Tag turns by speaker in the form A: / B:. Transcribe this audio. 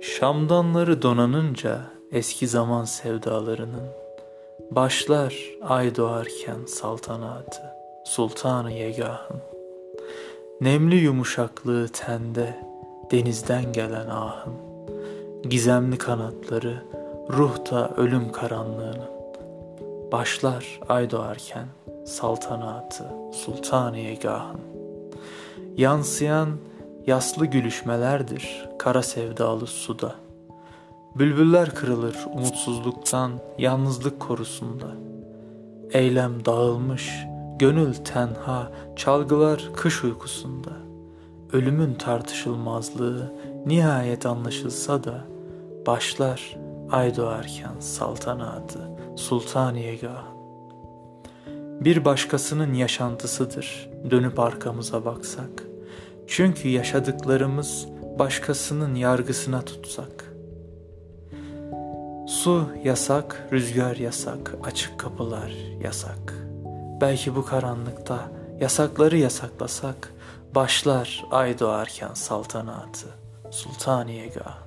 A: Şamdanları donanınca eski zaman sevdalarının Başlar ay doğarken saltanatı Sultanı Yegah'ın. Nemli yumuşaklığı tende denizden gelen ahın. Gizemli kanatları ruhta ölüm karanlığının. Başlar ay doğarken saltanatı Sultanı Yegah'ın. Yansıyan yaslı gülüşmelerdir kara sevdalı suda. Bülbüller kırılır umutsuzluktan yalnızlık korusunda. Eylem dağılmış, gönül tenha, çalgılar kış uykusunda. Ölümün tartışılmazlığı nihayet anlaşılsa da başlar ay doğarken saltanatı sultaniyegah. Bir başkasının yaşantısıdır dönüp arkamıza baksak. Çünkü yaşadıklarımız başkasının yargısına tutsak. Su yasak, rüzgar yasak, açık kapılar yasak. Belki bu karanlıkta yasakları yasaklasak, başlar ay doğarken saltanatı, sultaniyegah.